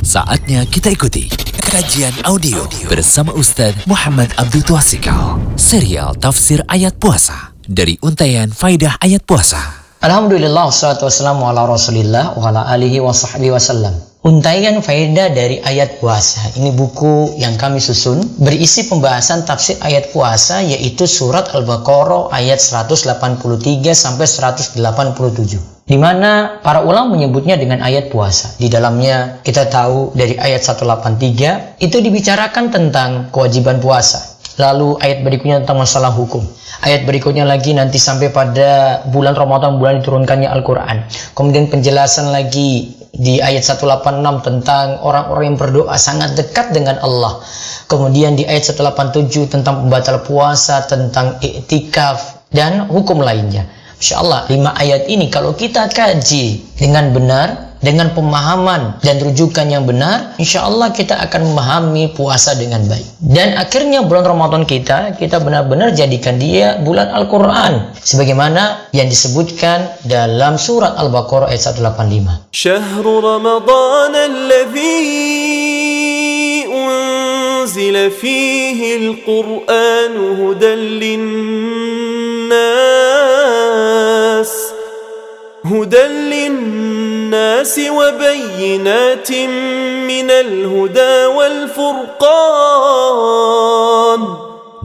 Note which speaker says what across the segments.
Speaker 1: Saatnya kita ikuti kajian audio bersama Ustaz Muhammad Abdul Twasikal. Serial Tafsir Ayat Puasa dari Untayan Faidah Ayat Puasa.
Speaker 2: Alhamdulillah, wassalatu wassalamu ala rasulillah wa ala alihi wa sahbihi wasallam. Untaian faedah dari ayat puasa. Ini buku yang kami susun berisi pembahasan tafsir ayat puasa yaitu surat Al-Baqarah ayat 183 sampai 187 di mana para ulama menyebutnya dengan ayat puasa. Di dalamnya kita tahu dari ayat 183 itu dibicarakan tentang kewajiban puasa. Lalu ayat berikutnya tentang masalah hukum. Ayat berikutnya lagi nanti sampai pada bulan Ramadan bulan diturunkannya Al-Quran. Kemudian penjelasan lagi di ayat 186 tentang orang-orang yang berdoa sangat dekat dengan Allah. Kemudian di ayat 187 tentang pembatal puasa, tentang iktikaf dan hukum lainnya. Insyaallah lima ayat ini kalau kita kaji dengan benar, dengan pemahaman dan rujukan yang benar, Insyaallah kita akan memahami puasa dengan baik. Dan akhirnya bulan Ramadan kita, kita benar-benar jadikan dia bulan Al-Quran. Sebagaimana yang disebutkan dalam surat Al-Baqarah ayat 185.
Speaker 3: Syahrul Ramadan أنزل فيه القرآن هدى للناس هدى للناس وبينات من الهدى والفرقان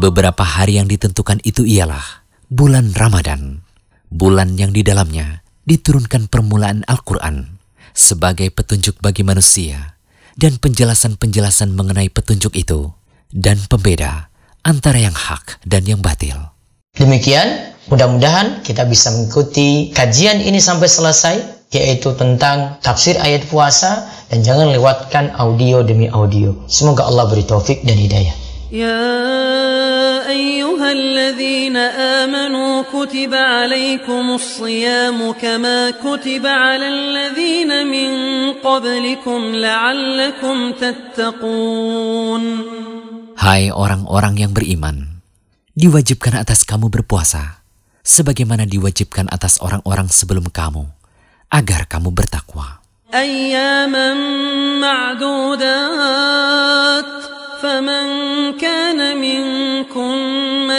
Speaker 1: Beberapa hari yang ditentukan itu ialah bulan Ramadan, bulan yang di dalamnya diturunkan permulaan Al-Quran sebagai petunjuk bagi manusia dan penjelasan-penjelasan mengenai petunjuk itu dan pembeda antara yang hak dan yang batil.
Speaker 2: Demikian, mudah-mudahan kita bisa mengikuti kajian ini sampai selesai, yaitu tentang tafsir ayat puasa, dan jangan lewatkan audio demi audio. Semoga Allah beri taufik dan hidayah.
Speaker 4: يا أيها الذين آمنوا كتب عليكم الصيام كما كتب على الذين من قبلكم لعلكم تتقون
Speaker 1: Hai orang-orang yang beriman, diwajibkan atas kamu berpuasa, sebagaimana diwajibkan atas orang-orang sebelum kamu, agar kamu bertakwa.
Speaker 4: أياما معدودات فمن كان منكم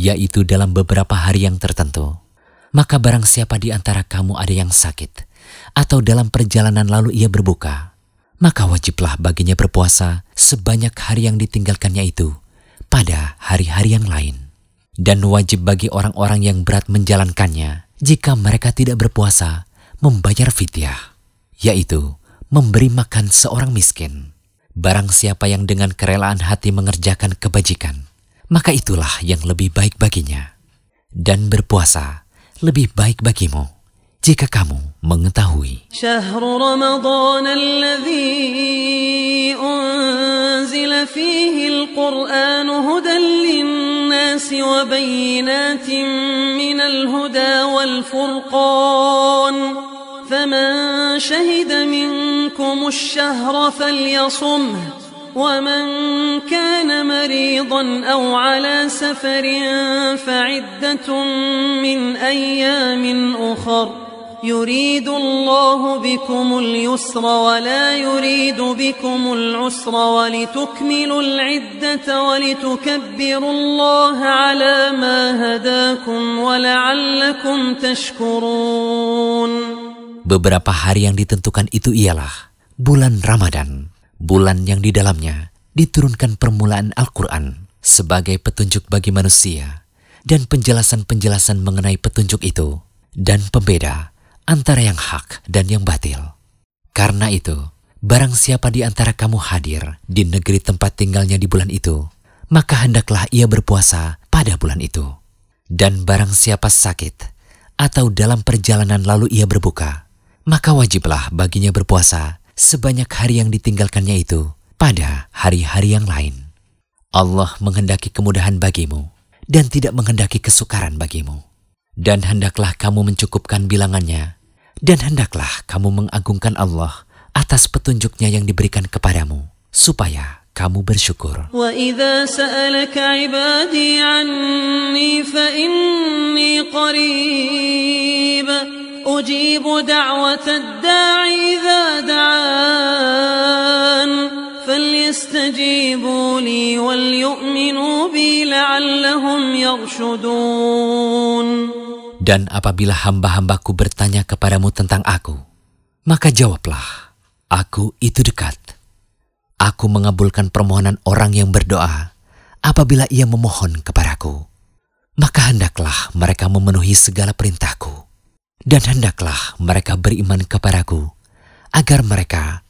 Speaker 1: Yaitu dalam beberapa hari yang tertentu. Maka barang siapa di antara kamu ada yang sakit, atau dalam perjalanan lalu ia berbuka, maka wajiblah baginya berpuasa sebanyak hari yang ditinggalkannya itu pada hari-hari yang lain. Dan wajib bagi orang-orang yang berat menjalankannya, jika mereka tidak berpuasa, membayar fidyah, yaitu memberi makan seorang miskin. Barang siapa yang dengan kerelaan hati mengerjakan kebajikan, maka itulah yang lebih baik baginya. Dan berpuasa lebih baik bagimu jika kamu mengetahui.
Speaker 4: شهر رمضان الذي أنزل فيه القرآن هدى للناس وبينات من الهدى والفرقان فمن شهد منكم الشهر فليصمه ومن كان مريضا أو على سفر فعدة من أيام أخر. يريد الله بكم اليسر ولا يريد بكم العسر ولتكملوا العدة ولتكبروا الله على ما هداكم ولعلكم تشكرون.
Speaker 1: Beberapa hari yang ditentukan itu ialah bulan Ramadan, bulan yang di dalamnya diturunkan permulaan Al-Quran sebagai petunjuk bagi manusia dan penjelasan-penjelasan mengenai petunjuk itu dan pembeda antara yang hak dan yang batil. Karena itu, barang siapa di antara kamu hadir di negeri tempat tinggalnya di bulan itu, maka hendaklah ia berpuasa pada bulan itu. Dan barang siapa sakit atau dalam perjalanan lalu ia berbuka, maka wajiblah baginya berpuasa sebanyak hari yang ditinggalkannya itu pada hari-hari yang lain. Allah menghendaki kemudahan bagimu dan tidak menghendaki kesukaran bagimu. Dan hendaklah kamu mencukupkan bilangannya, dan hendaklah kamu mengagungkan Allah atas petunjuknya yang diberikan kepadamu, supaya kamu bersyukur.
Speaker 4: وإذا سألك عبادي عني فإني قريب أجيب دعوة الداع إذا دعان فليستجيبوا لي وليؤمنوا بي لعلهم يرشدون
Speaker 1: Dan apabila hamba-hambaku bertanya kepadamu tentang aku, maka jawablah, aku itu dekat. Aku mengabulkan permohonan orang yang berdoa apabila ia memohon kepadaku. Maka hendaklah mereka memenuhi segala perintahku. Dan hendaklah mereka beriman kepadaku, agar mereka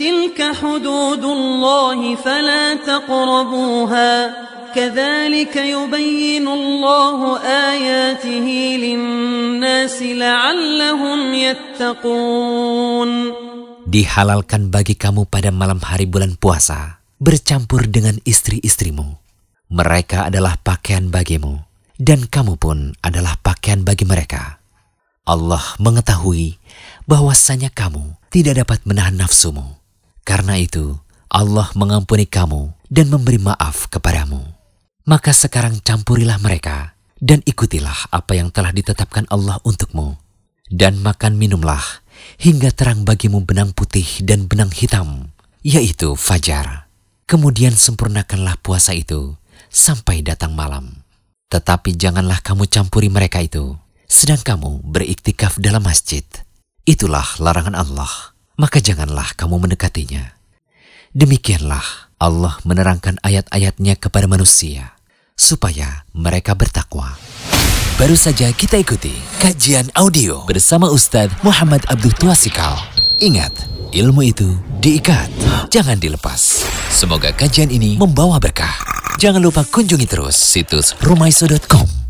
Speaker 4: تلك حدود الله فلا تقربوها كذلك يبين الله آياته للناس لعلهم يتقون
Speaker 1: Dihalalkan bagi kamu pada malam hari bulan puasa, bercampur dengan istri-istrimu. Mereka adalah pakaian bagimu, dan kamu pun adalah pakaian bagi mereka. Allah mengetahui bahwasanya kamu tidak dapat menahan nafsumu. Karena itu, Allah mengampuni kamu dan memberi maaf kepadamu. Maka sekarang campurilah mereka dan ikutilah apa yang telah ditetapkan Allah untukmu. Dan makan minumlah hingga terang bagimu benang putih dan benang hitam, yaitu fajar. Kemudian sempurnakanlah puasa itu sampai datang malam. Tetapi janganlah kamu campuri mereka itu, sedang kamu beriktikaf dalam masjid. Itulah larangan Allah, maka janganlah kamu mendekatinya. Demikianlah Allah menerangkan ayat-ayatnya kepada manusia, supaya mereka bertakwa. Baru saja kita ikuti kajian audio bersama Ustadz Muhammad Abdul Tuasikal. Ingat, ilmu itu diikat, jangan dilepas. Semoga kajian ini membawa berkah. Jangan lupa kunjungi terus situs rumaiso.com